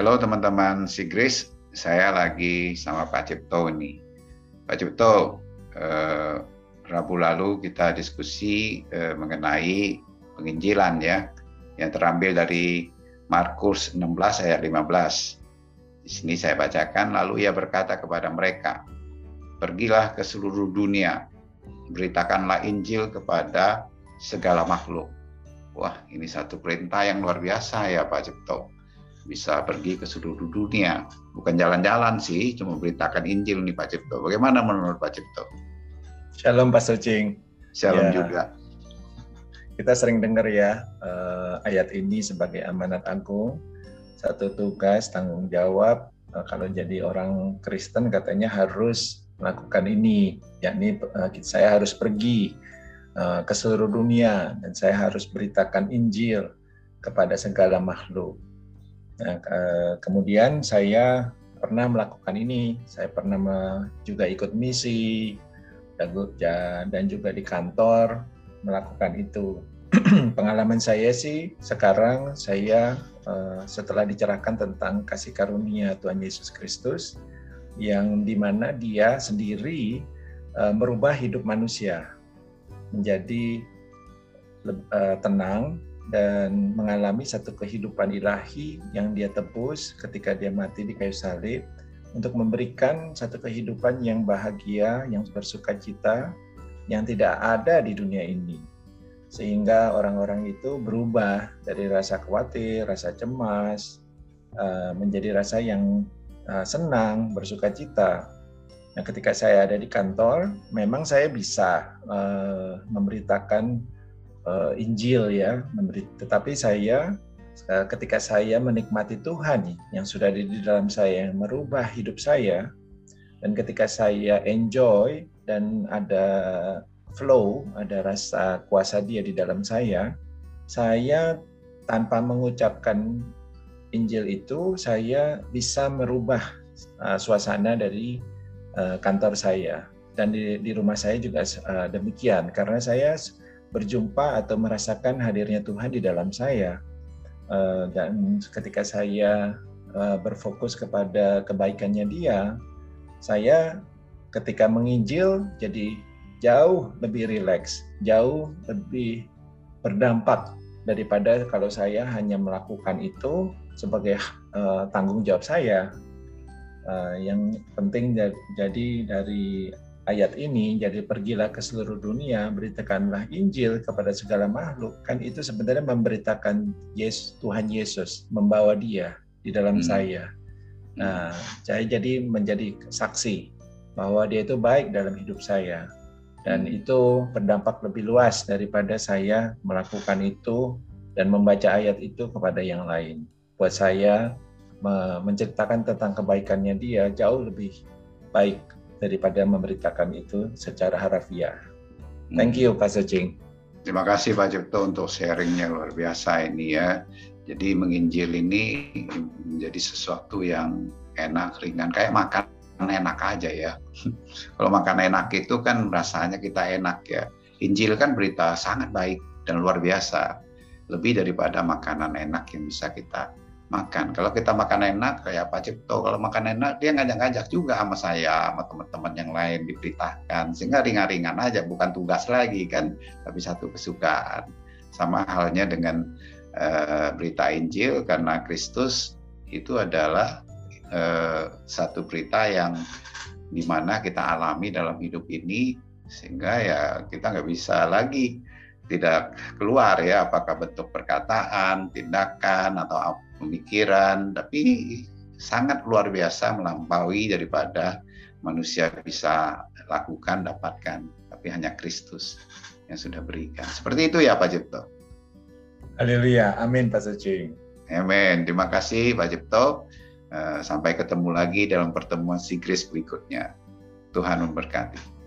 Halo teman-teman Sigris, saya lagi sama Pak Cipto ini. Pak Cipto, eh, Rabu lalu kita diskusi eh, mengenai penginjilan ya, yang terambil dari Markus 16 ayat 15. Di sini saya bacakan, lalu ia berkata kepada mereka, Pergilah ke seluruh dunia, beritakanlah Injil kepada segala makhluk. Wah, ini satu perintah yang luar biasa ya Pak Cipto bisa pergi ke seluruh dunia. Bukan jalan-jalan sih, cuma beritakan Injil nih Pak Cipto. Bagaimana menurut Pak Cipto? Shalom Pak Sucing. Shalom ya. juga. Kita sering dengar ya uh, ayat ini sebagai amanat agung, satu tugas tanggung jawab uh, kalau jadi orang Kristen katanya harus melakukan ini, yakni uh, saya harus pergi uh, ke seluruh dunia dan saya harus beritakan Injil kepada segala makhluk. Nah, kemudian saya pernah melakukan ini. Saya pernah juga ikut misi dan juga di kantor melakukan itu. Pengalaman saya sih sekarang saya eh, setelah dicerahkan tentang kasih karunia Tuhan Yesus Kristus yang di mana Dia sendiri eh, merubah hidup manusia menjadi eh, tenang, dan mengalami satu kehidupan ilahi yang dia tebus ketika dia mati di kayu salib untuk memberikan satu kehidupan yang bahagia, yang bersuka cita, yang tidak ada di dunia ini. Sehingga orang-orang itu berubah dari rasa khawatir, rasa cemas, eh, menjadi rasa yang eh, senang, bersuka cita. Nah, ketika saya ada di kantor, memang saya bisa uh, memberitakan uh, Injil ya. Tetapi saya uh, ketika saya menikmati Tuhan yang sudah ada di dalam saya, yang merubah hidup saya, dan ketika saya enjoy dan ada flow, ada rasa kuasa Dia di dalam saya, saya tanpa mengucapkan Injil itu, saya bisa merubah uh, suasana dari uh, kantor saya dan di, di rumah saya juga uh, demikian karena saya berjumpa atau merasakan hadirnya Tuhan di dalam saya. Eh, dan ketika saya eh, berfokus kepada kebaikannya Dia, saya ketika menginjil jadi jauh lebih rileks, jauh lebih berdampak daripada kalau saya hanya melakukan itu sebagai uh, tanggung jawab saya. Yang penting jadi dari ayat ini, jadi pergilah ke seluruh dunia, beritakanlah Injil kepada segala makhluk. Kan itu sebenarnya memberitakan Yesus, Tuhan Yesus, membawa dia di dalam hmm. saya. Nah, saya jadi menjadi saksi bahwa dia itu baik dalam hidup saya. Dan hmm. itu berdampak lebih luas daripada saya melakukan itu dan membaca ayat itu kepada yang lain. Buat saya menceritakan tentang kebaikannya dia jauh lebih baik daripada memberitakan itu secara harafiah. Thank you Pak Secing. Terima kasih Pak Cipto untuk sharingnya luar biasa ini ya. Jadi menginjil ini menjadi sesuatu yang enak, ringan, kayak makan enak aja ya. Kalau makan enak itu kan rasanya kita enak ya. Injil kan berita sangat baik dan luar biasa. Lebih daripada makanan enak yang bisa kita makan. Kalau kita makan enak kayak Pak Cipto, kalau makan enak dia ngajak-ngajak juga sama saya, sama teman-teman yang lain diberitakan. Sehingga ringan-ringan aja, bukan tugas lagi kan, tapi satu kesukaan. Sama halnya dengan uh, berita Injil karena Kristus itu adalah uh, satu berita yang di mana kita alami dalam hidup ini sehingga ya kita nggak bisa lagi tidak keluar ya apakah bentuk perkataan, tindakan atau pemikiran, tapi sangat luar biasa melampaui daripada manusia bisa lakukan, dapatkan, tapi hanya Kristus yang sudah berikan. Seperti itu ya Pak Jipto. Haleluya, amin Pak Suci. Amin, terima kasih Pak Jipto. Eh, sampai ketemu lagi dalam pertemuan Sigris berikutnya. Tuhan memberkati.